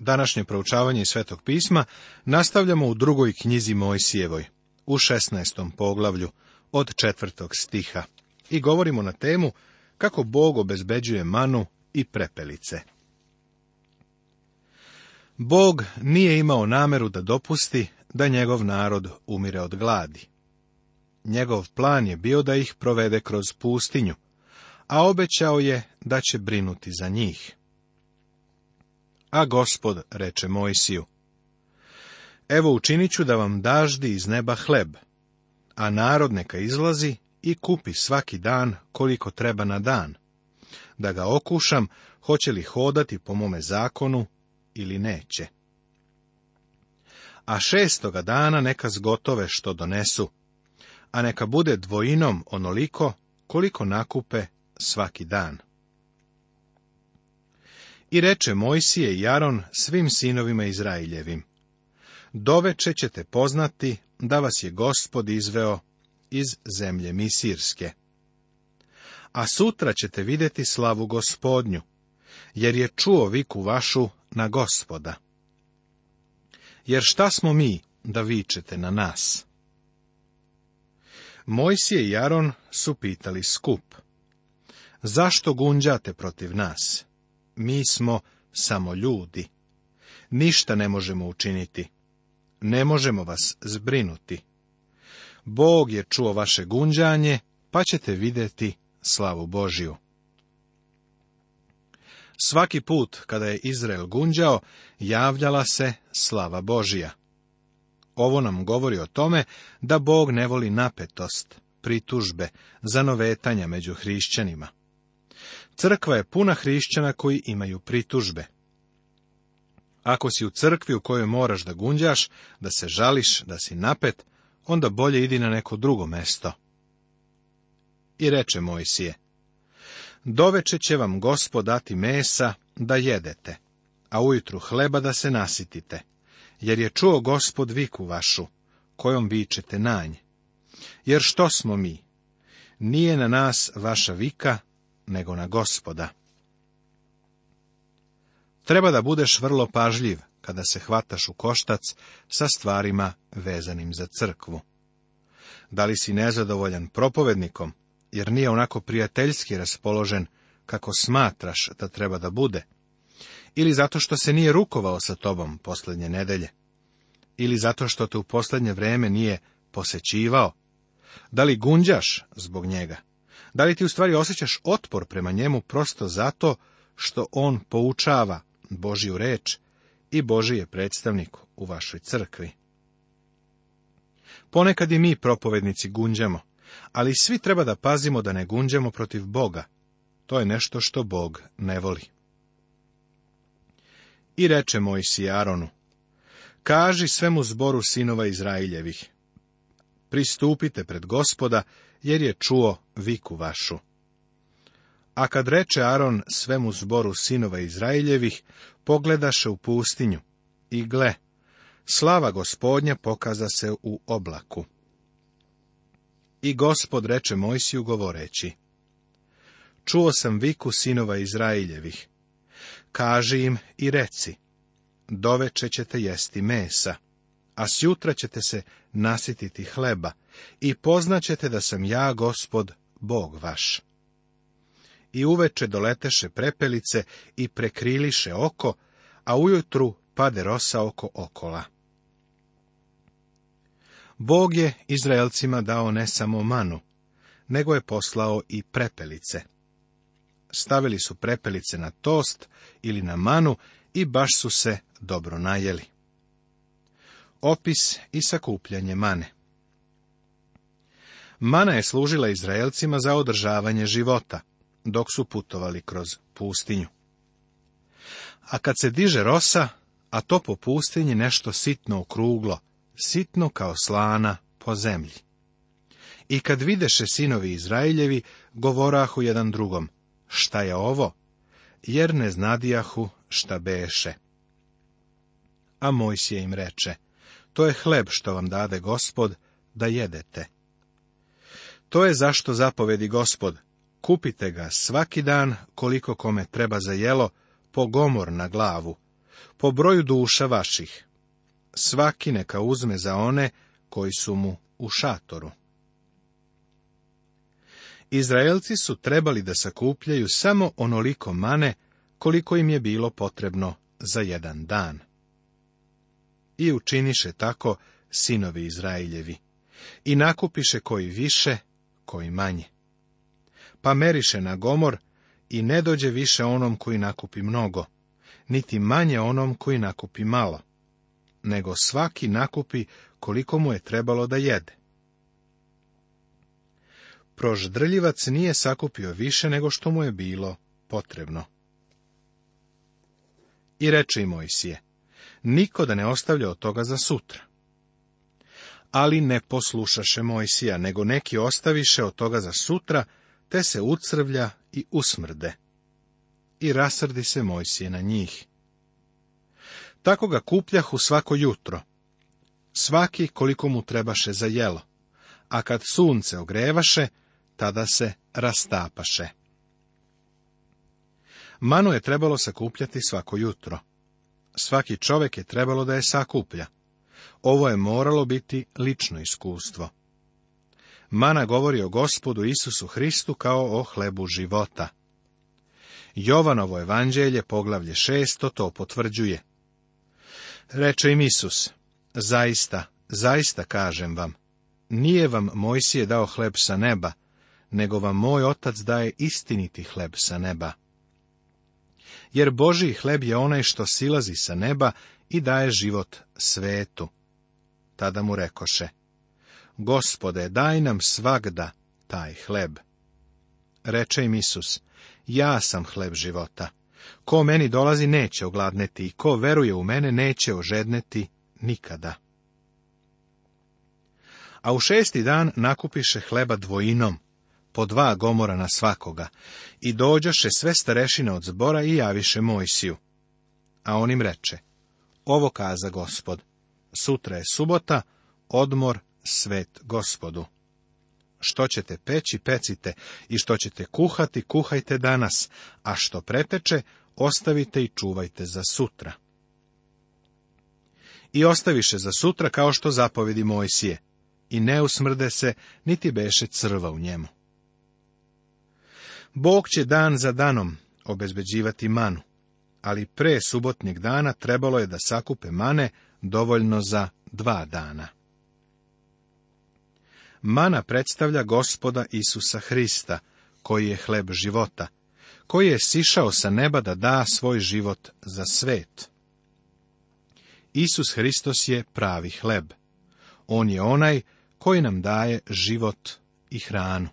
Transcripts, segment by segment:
Današnje proučavanje Svetog pisma nastavljamo u drugoj knjizi Mojsijevoj, u šestnaestom poglavlju, od četvrtog stiha, i govorimo na temu kako Bog obezbeđuje manu i prepelice. Bog nije imao nameru da dopusti da njegov narod umire od gladi. Njegov plan je bio da ih provede kroz pustinju, a obećao je da će brinuti za njih. A gospod reče Mojsiju, evo učinit ću da vam daždi iz neba hleb, a narod neka izlazi i kupi svaki dan koliko treba na dan, da ga okušam hoće li hodati po mome zakonu ili neće. A šestoga dana neka zgotove što donesu, a neka bude dvojinom onoliko koliko nakupe svaki dan. I reče Mojsije i Jaron svim sinovima Izraeljevim, doveče ćete poznati da vas je gospod izveo iz zemlje Misirske. A sutra ćete vidjeti slavu gospodnju, jer je čuo viku vašu na gospoda. Jer šta smo mi da vičete na nas? Mojsije i Jaron su pitali skup. Zašto gunđate protiv nas? mi smo samo ljudi. Ništa ne možemo učiniti. Ne možemo vas zbrinuti. Bog je čuo vaše gunđanje, pa ćete vidjeti slavu Božju. Svaki put kada je Izrael gunđao, javljala se slava Božija. Ovo nam govori o tome da Bog ne voli napetost, pritužbe, zanovetanja među hrišćanima. Crkva je puna hrišćana koji imaju pritužbe. Ako si u crkvi u kojoj moraš da gunđaš, da se žališ, da si napet, onda bolje idi na neko drugo mesto. I reče Mojsije, doveče će vam gospod dati mesa da jedete, a ujutru hleba da se nasitite, jer je čuo gospod viku vašu, kojom vičete nj. Jer što smo mi? Nije na nas vaša vika, nego na gospoda. Treba da budeš vrlo pažljiv kada se hvataš u koštac sa stvarima vezanim za crkvu. Da li si nezadovoljan propovednikom, jer nije onako prijateljski raspoložen kako smatraš da treba da bude, ili zato što se nije rukovao sa tobom posljednje nedelje, ili zato što te u posljednje vreme nije posećivao, da li gunđaš zbog njega? Da li ti u stvari osjećaš otpor prema njemu prosto zato što on poučava Božju reč i Boži je predstavnik u vašoj crkvi? Ponekad i mi propovednici gunđamo, ali svi treba da pazimo da ne gunđamo protiv Boga. To je nešto što Bog ne voli. I reče Mojsi Aronu, kaži svemu zboru sinova Izrailjevih, Pristupite pred gospoda jer je čuo viku vašu. A kad reče Aron svemu zboru sinova Izraeljevih, pogledaše u pustinju i gle, slava gospodnja pokaza se u oblaku. I gospod reče Mojsiju govoreći, Čuo sam viku sinova Izraeljevih. Kaži im i reci, doveče ćete jesti mesa a sjutra ćete se nasititi hleba i poznaćete da sam ja, gospod, Bog vaš. I uveče doleteše prepelice i prekriliše oko, a ujutru pade rosa oko okola. Bog je Izraelcima dao ne samo manu, nego je poslao i prepelice. Stavili su prepelice na tost ili na manu i baš su se dobro najeli. Opis i sakupljanje mane Mana je služila Izraelcima za održavanje života, dok su putovali kroz pustinju. A kad se diže rosa, a to po pustinji nešto sitno okruglo, sitno kao slana po zemlji. I kad videše sinovi Izraeljevi, govorahu jedan drugom, šta je ovo? Jer ne znadijahu šta beše. A Mojsije im reče, to je hleb što vam dade gospod da jedete. To je zašto zapovedi gospod, kupite ga svaki dan koliko kome treba za jelo, po gomor na glavu, po broju duša vaših. Svaki neka uzme za one koji su mu u šatoru. Izraelci su trebali da sakupljaju samo onoliko mane koliko im je bilo potrebno za jedan dan i učiniše tako sinovi Izraeljevi I nakupiše koji više, koji manje. Pa meriše na gomor i ne dođe više onom koji nakupi mnogo, niti manje onom koji nakupi malo, nego svaki nakupi koliko mu je trebalo da jede. Proždrljivac nije sakupio više nego što mu je bilo potrebno. I reče i Mojsije, niko da ne ostavlja od toga za sutra. Ali ne poslušaše Mojsija, nego neki ostaviše od toga za sutra, te se ucrvlja i usmrde. I rasrdi se Mojsije na njih. Tako ga u svako jutro, svaki koliko mu trebaše za jelo, a kad sunce ogrevaše, tada se rastapaše. Manu je trebalo sakupljati svako jutro svaki čovek je trebalo da je sakuplja. Ovo je moralo biti lično iskustvo. Mana govori o gospodu Isusu Hristu kao o hlebu života. Jovanovo evanđelje, poglavlje šesto, to potvrđuje. Reče im Isus, zaista, zaista kažem vam, nije vam Mojsije dao hleb sa neba, nego vam moj otac daje istiniti hleb sa neba jer Boži hleb je onaj što silazi sa neba i daje život svetu. Tada mu rekoše, Gospode, daj nam svagda taj hleb. Reče im Isus, ja sam hleb života. Ko meni dolazi neće ogladneti i ko veruje u mene neće ožedneti nikada. A u šesti dan nakupiše hleba dvojinom, po dva gomora na svakoga, i dođoše sve starešine od zbora i javiše Mojsiju. A on im reče, ovo kaza gospod, sutra je subota, odmor svet gospodu. Što ćete peći, pecite, i što ćete kuhati, kuhajte danas, a što preteče, ostavite i čuvajte za sutra. I ostaviše za sutra kao što zapovedi Mojsije, i ne usmrde se, niti beše crva u njemu. Bog će dan za danom obezbeđivati manu, ali pre subotnjeg dana trebalo je da sakupe mane dovoljno za dva dana. Mana predstavlja gospoda Isusa Hrista, koji je hleb života, koji je sišao sa neba da da svoj život za svet. Isus Hristos je pravi hleb. On je onaj koji nam daje život i hranu.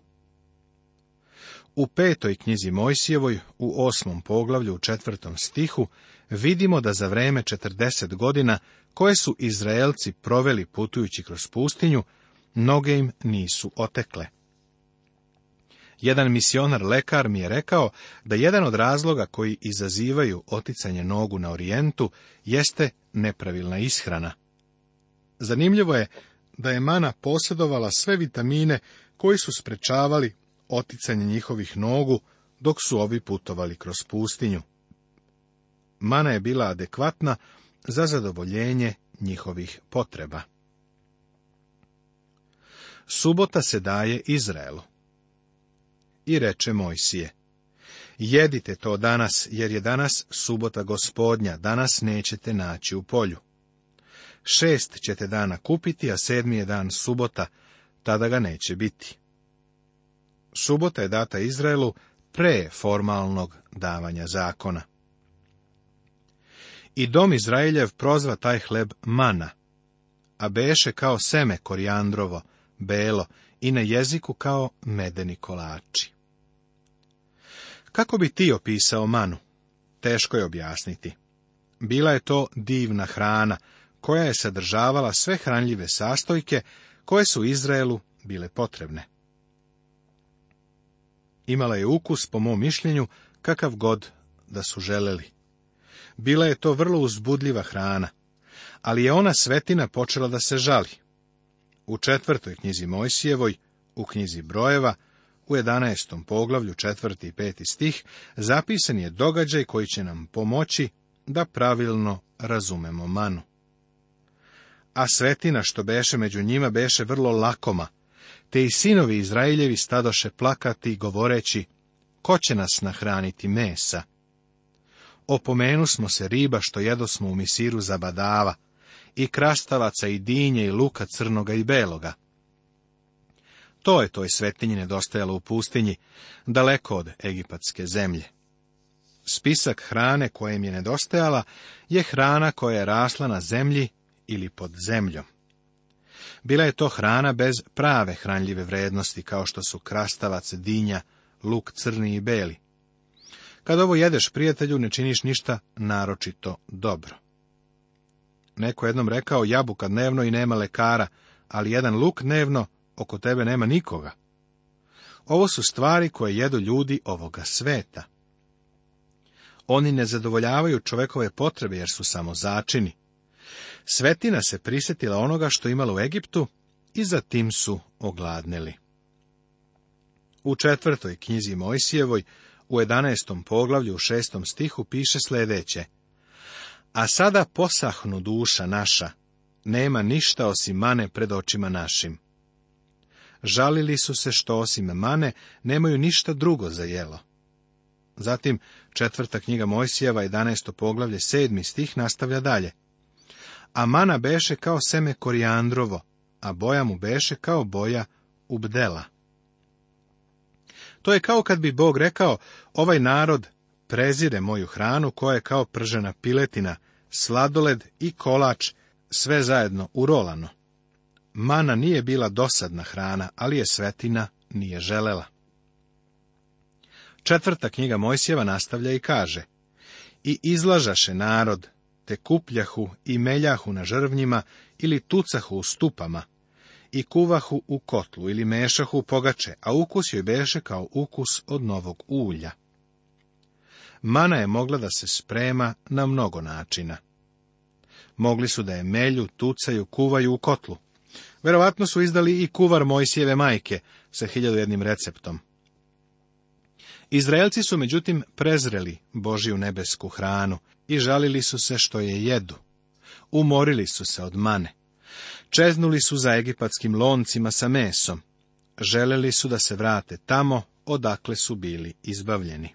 U petoj knjizi Mojsijevoj, u osmom poglavlju, u četvrtom stihu, vidimo da za vreme 40 godina koje su Izraelci proveli putujući kroz pustinju, noge im nisu otekle. Jedan misionar lekar mi je rekao da jedan od razloga koji izazivaju oticanje nogu na orijentu jeste nepravilna ishrana. Zanimljivo je da je mana posjedovala sve vitamine koji su sprečavali oticanje njihovih nogu dok su ovi putovali kroz pustinju. Mana je bila adekvatna za zadovoljenje njihovih potreba. Subota se daje Izraelu. I reče Mojsije, jedite to danas, jer je danas subota gospodnja, danas nećete naći u polju. Šest ćete dana kupiti, a sedmi je dan subota, tada ga neće biti. Subota je data Izraelu pre formalnog davanja zakona. I dom Izraeljev prozva taj hleb mana, a beše kao seme korijandrovo, belo i na jeziku kao medeni kolači. Kako bi ti opisao manu? Teško je objasniti. Bila je to divna hrana, koja je sadržavala sve hranljive sastojke koje su Izraelu bile potrebne. Imala je ukus, po mom mišljenju, kakav god da su želeli. Bila je to vrlo uzbudljiva hrana, ali je ona svetina počela da se žali. U četvrtoj knjizi Mojsijevoj, u knjizi Brojeva, u 11. poglavlju četvrti i peti stih, zapisan je događaj koji će nam pomoći da pravilno razumemo manu. A svetina što beše među njima beše vrlo lakoma, te i sinovi Izraeljevi stadoše plakati govoreći, ko će nas nahraniti mesa? Opomenu smo se riba što smo u misiru za badava, i krastavaca i dinje i luka crnoga i beloga. To je toj svetinji nedostajalo u pustinji, daleko od egipatske zemlje. Spisak hrane koja im je nedostajala je hrana koja je rasla na zemlji ili pod zemljom. Bila je to hrana bez prave hranljive vrednosti, kao što su krastavac, dinja, luk crni i beli. Kad ovo jedeš, prijatelju, ne činiš ništa naročito dobro. Neko jednom rekao jabuka dnevno i nema lekara, ali jedan luk dnevno, oko tebe nema nikoga. Ovo su stvari koje jedu ljudi ovoga sveta. Oni ne zadovoljavaju čovekove potrebe jer su samo začini. Svetina se prisjetila onoga što imala u Egiptu i za tim su ogladneli. U četvrtoj knjizi Mojsijevoj, u 11. poglavlju u šestom stihu piše sljedeće. A sada posahnu duša naša, nema ništa osim mane pred očima našim. Žalili su se što osim mane nemaju ništa drugo za jelo. Zatim, četvrta knjiga Mojsijeva, 11. poglavlje, 7. stih nastavlja dalje a mana beše kao seme korijandrovo, a boja mu beše kao boja ubdela. To je kao kad bi Bog rekao, ovaj narod prezire moju hranu koja je kao pržena piletina, sladoled i kolač, sve zajedno urolano. Mana nije bila dosadna hrana, ali je svetina nije želela. Četvrta knjiga Mojsijeva nastavlja i kaže, i izlažaše narod te kupljahu i meljahu na žrvnjima ili tucahu u stupama i kuvahu u kotlu ili mešahu pogače, a ukus joj beše kao ukus od novog ulja. Mana je mogla da se sprema na mnogo načina. Mogli su da je melju, tucaju, kuvaju u kotlu. Verovatno su izdali i kuvar Mojsijeve majke sa hiljadu receptom. Izraelci su međutim prezreli Božiju nebesku hranu i žalili su se što je jedu. Umorili su se od mane. Čeznuli su za egipatskim loncima sa mesom. Želeli su da se vrate tamo, odakle su bili izbavljeni.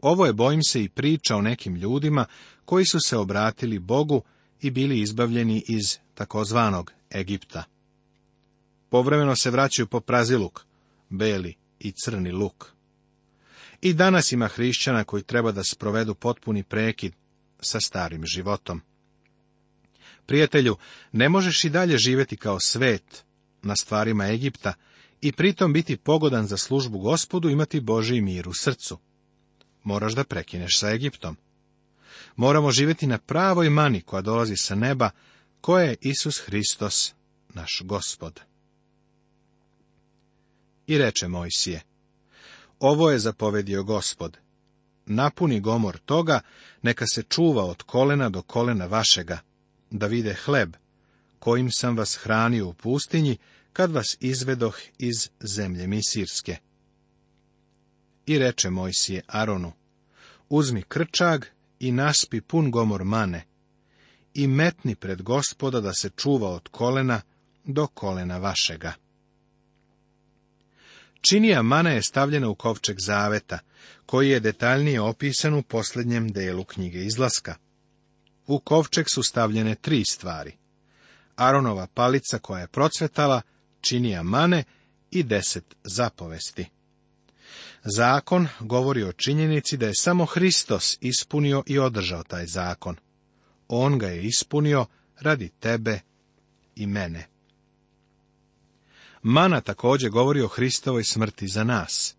Ovo je, bojim se, i priča o nekim ljudima koji su se obratili Bogu i bili izbavljeni iz takozvanog Egipta. Povremeno se vraćaju po praziluk, beli i crni luk. I danas ima hrišćana koji treba da sprovedu potpuni prekid sa starim životom. Prijatelju, ne možeš i dalje živjeti kao svet na stvarima Egipta i pritom biti pogodan za službu gospodu imati Boži mir u srcu. Moraš da prekineš sa Egiptom. Moramo živjeti na pravoj mani koja dolazi sa neba, koja je Isus Hristos, naš gospod. I reče Mojsije, ovo je zapovedio gospod. Napuni gomor toga, neka se čuva od kolena do kolena vašega, da vide hleb, kojim sam vas hranio u pustinji, kad vas izvedoh iz zemlje Misirske. I reče Mojsije Aronu, uzmi krčag i naspi pun gomor mane, i metni pred gospoda da se čuva od kolena do kolena vašega. Činija mana je stavljena u kovčeg zaveta, koji je detaljnije opisan u posljednjem delu knjige izlaska. U kovčeg su stavljene tri stvari. Aronova palica koja je procvetala, činija mane i deset zapovesti. Zakon govori o činjenici da je samo Hristos ispunio i održao taj zakon. On ga je ispunio radi tebe i mene. Mana također govori o Hristovoj smrti za nas.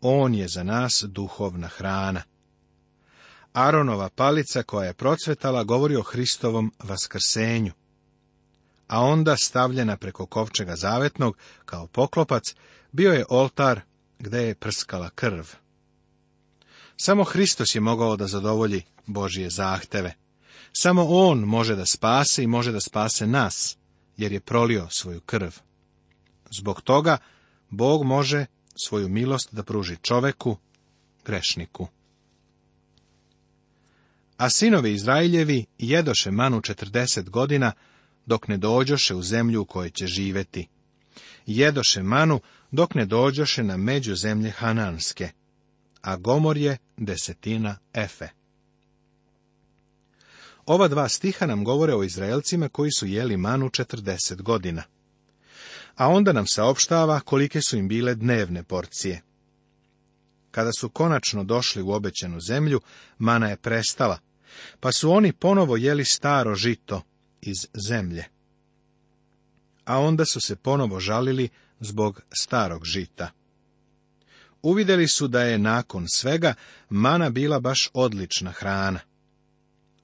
On je za nas duhovna hrana. Aronova palica koja je procvetala govori o Hristovom vaskrsenju. A onda stavljena preko kovčega zavetnog kao poklopac bio je oltar gdje je prskala krv. Samo Hristos je mogao da zadovolji Božije zahteve. Samo On može da spase i može da spase nas, jer je prolio svoju krv. Zbog toga Bog može svoju milost da pruži čoveku, grešniku. A sinovi Izraeljevi jedoše manu četrdeset godina, dok ne dođoše u zemlju u kojoj će živeti. Jedoše manu, dok ne dođoše na među zemlje Hananske, a Gomor je desetina Efe. Ova dva stiha nam govore o Izraelcima koji su jeli manu četrdeset godina a onda nam saopštava kolike su im bile dnevne porcije. Kada su konačno došli u obećanu zemlju, mana je prestala, pa su oni ponovo jeli staro žito iz zemlje. A onda su se ponovo žalili zbog starog žita. Uvidjeli su da je nakon svega mana bila baš odlična hrana.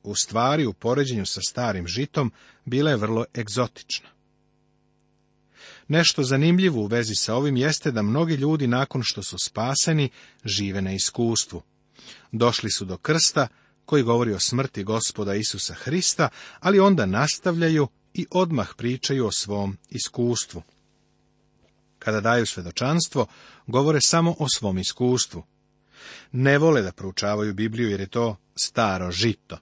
U stvari, u poređenju sa starim žitom, bila je vrlo egzotična. Nešto zanimljivo u vezi sa ovim jeste da mnogi ljudi nakon što su spaseni žive na iskustvu. Došli su do krsta koji govori o smrti gospoda Isusa Hrista, ali onda nastavljaju i odmah pričaju o svom iskustvu. Kada daju svedočanstvo, govore samo o svom iskustvu. Ne vole da proučavaju Bibliju jer je to staro žito.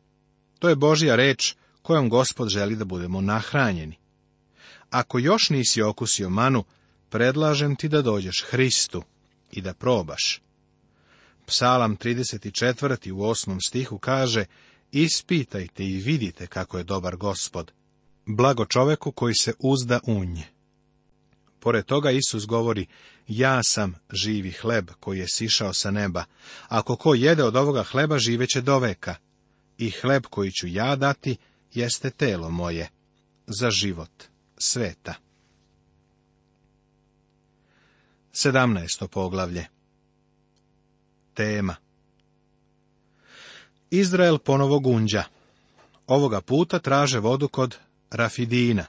To je Božja reč kojom gospod želi da budemo nahranjeni. Ako još nisi okusio manu, predlažem ti da dođeš Hristu i da probaš. Psalam 34. u osnom stihu kaže, ispitajte i vidite kako je dobar gospod. Blago čoveku koji se uzda unje. Pored toga Isus govori, ja sam živi hleb koji je sišao sa neba. Ako ko jede od ovoga hleba, živeće do veka. I hleb koji ću ja dati, jeste telo moje, za život sveta. 17. poglavlje Tema Izrael ponovo gunđa. Ovoga puta traže vodu kod Rafidina.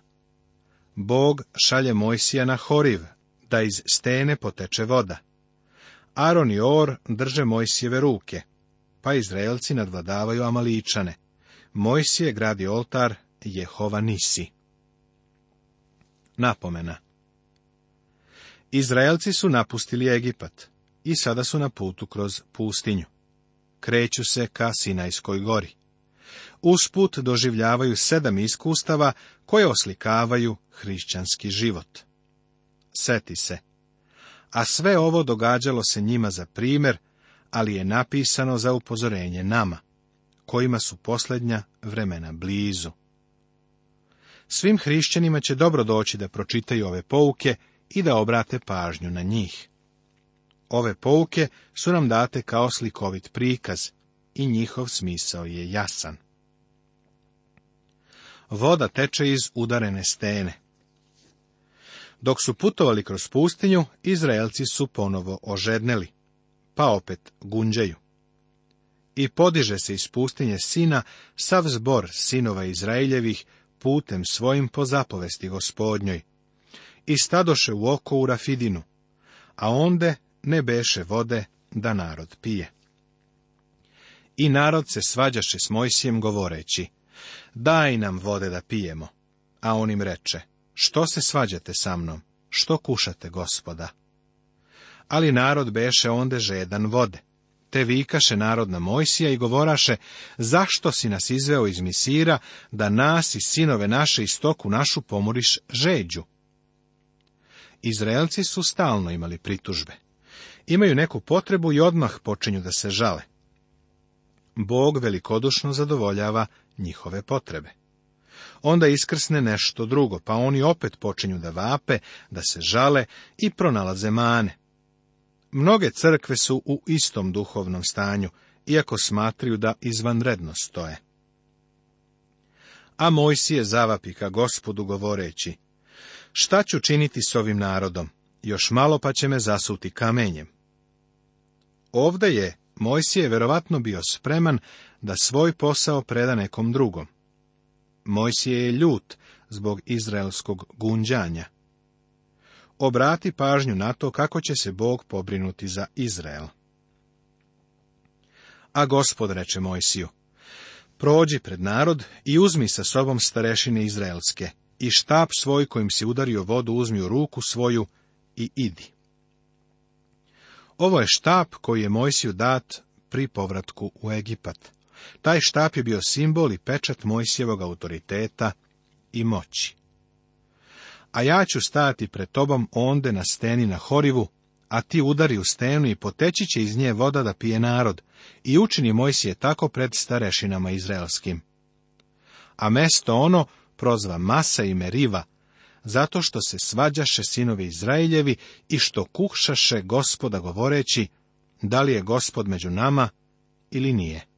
Bog šalje Mojsija na Horiv, da iz stene poteče voda. Aron i Or drže Mojsijeve ruke, pa Izraelci nadvladavaju Amaličane. Mojsije gradi oltar Jehova Nisi napomena. Izraelci su napustili Egipat i sada su na putu kroz pustinju. Kreću se ka Sinajskoj gori. Usput doživljavaju sedam iskustava koje oslikavaju hrišćanski život. Seti se. A sve ovo događalo se njima za primjer, ali je napisano za upozorenje nama, kojima su posljednja vremena blizu. Svim hrišćanima će dobro doći da pročitaju ove pouke i da obrate pažnju na njih. Ove pouke su nam date kao slikovit prikaz i njihov smisao je jasan. Voda teče iz udarene stene. Dok su putovali kroz pustinju, Izraelci su ponovo ožedneli, pa opet gunđaju. I podiže se iz pustinje sina sav zbor sinova Izraeljevih putem svojim po zapovesti gospodnjoj. I stadoše u oko u Rafidinu, a onde ne beše vode da narod pije. I narod se svađaše s Mojsijem govoreći, daj nam vode da pijemo. A on im reče, što se svađate sa mnom, što kušate gospoda? Ali narod beše onde žedan vode. Te vikaše narodna Mojsija i govoraše, zašto si nas izveo iz Misira, da nas i sinove naše i stoku našu pomoriš žeđu? Izraelci su stalno imali pritužbe. Imaju neku potrebu i odmah počinju da se žale. Bog velikodušno zadovoljava njihove potrebe. Onda iskrsne nešto drugo, pa oni opet počinju da vape, da se žale i pronalaze mane. Mnoge crkve su u istom duhovnom stanju, iako smatraju da izvanredno stoje. A Mojsije zavapi ka gospodu govoreći, šta ću činiti s ovim narodom? Još malo pa će me zasuti kamenjem. Ovde je Mojsije verovatno bio spreman da svoj posao preda nekom drugom. Mojsije je ljut zbog izraelskog gunđanja obrati pažnju na to kako će se Bog pobrinuti za Izrael. A gospod reče Mojsiju, prođi pred narod i uzmi sa sobom starešine Izraelske i štap svoj kojim si udario vodu uzmi u ruku svoju i idi. Ovo je štap koji je Mojsiju dat pri povratku u Egipat. Taj štap je bio simbol i pečat Mojsijevog autoriteta i moći a ja ću stajati pred tobom onde na steni na horivu, a ti udari u stenu i poteći će iz nje voda da pije narod, i učini je tako pred starešinama izraelskim. A mesto ono prozva Masa i Meriva, zato što se svađaše sinovi Izraeljevi i što kuhšaše gospoda govoreći, da li je gospod među nama ili nije.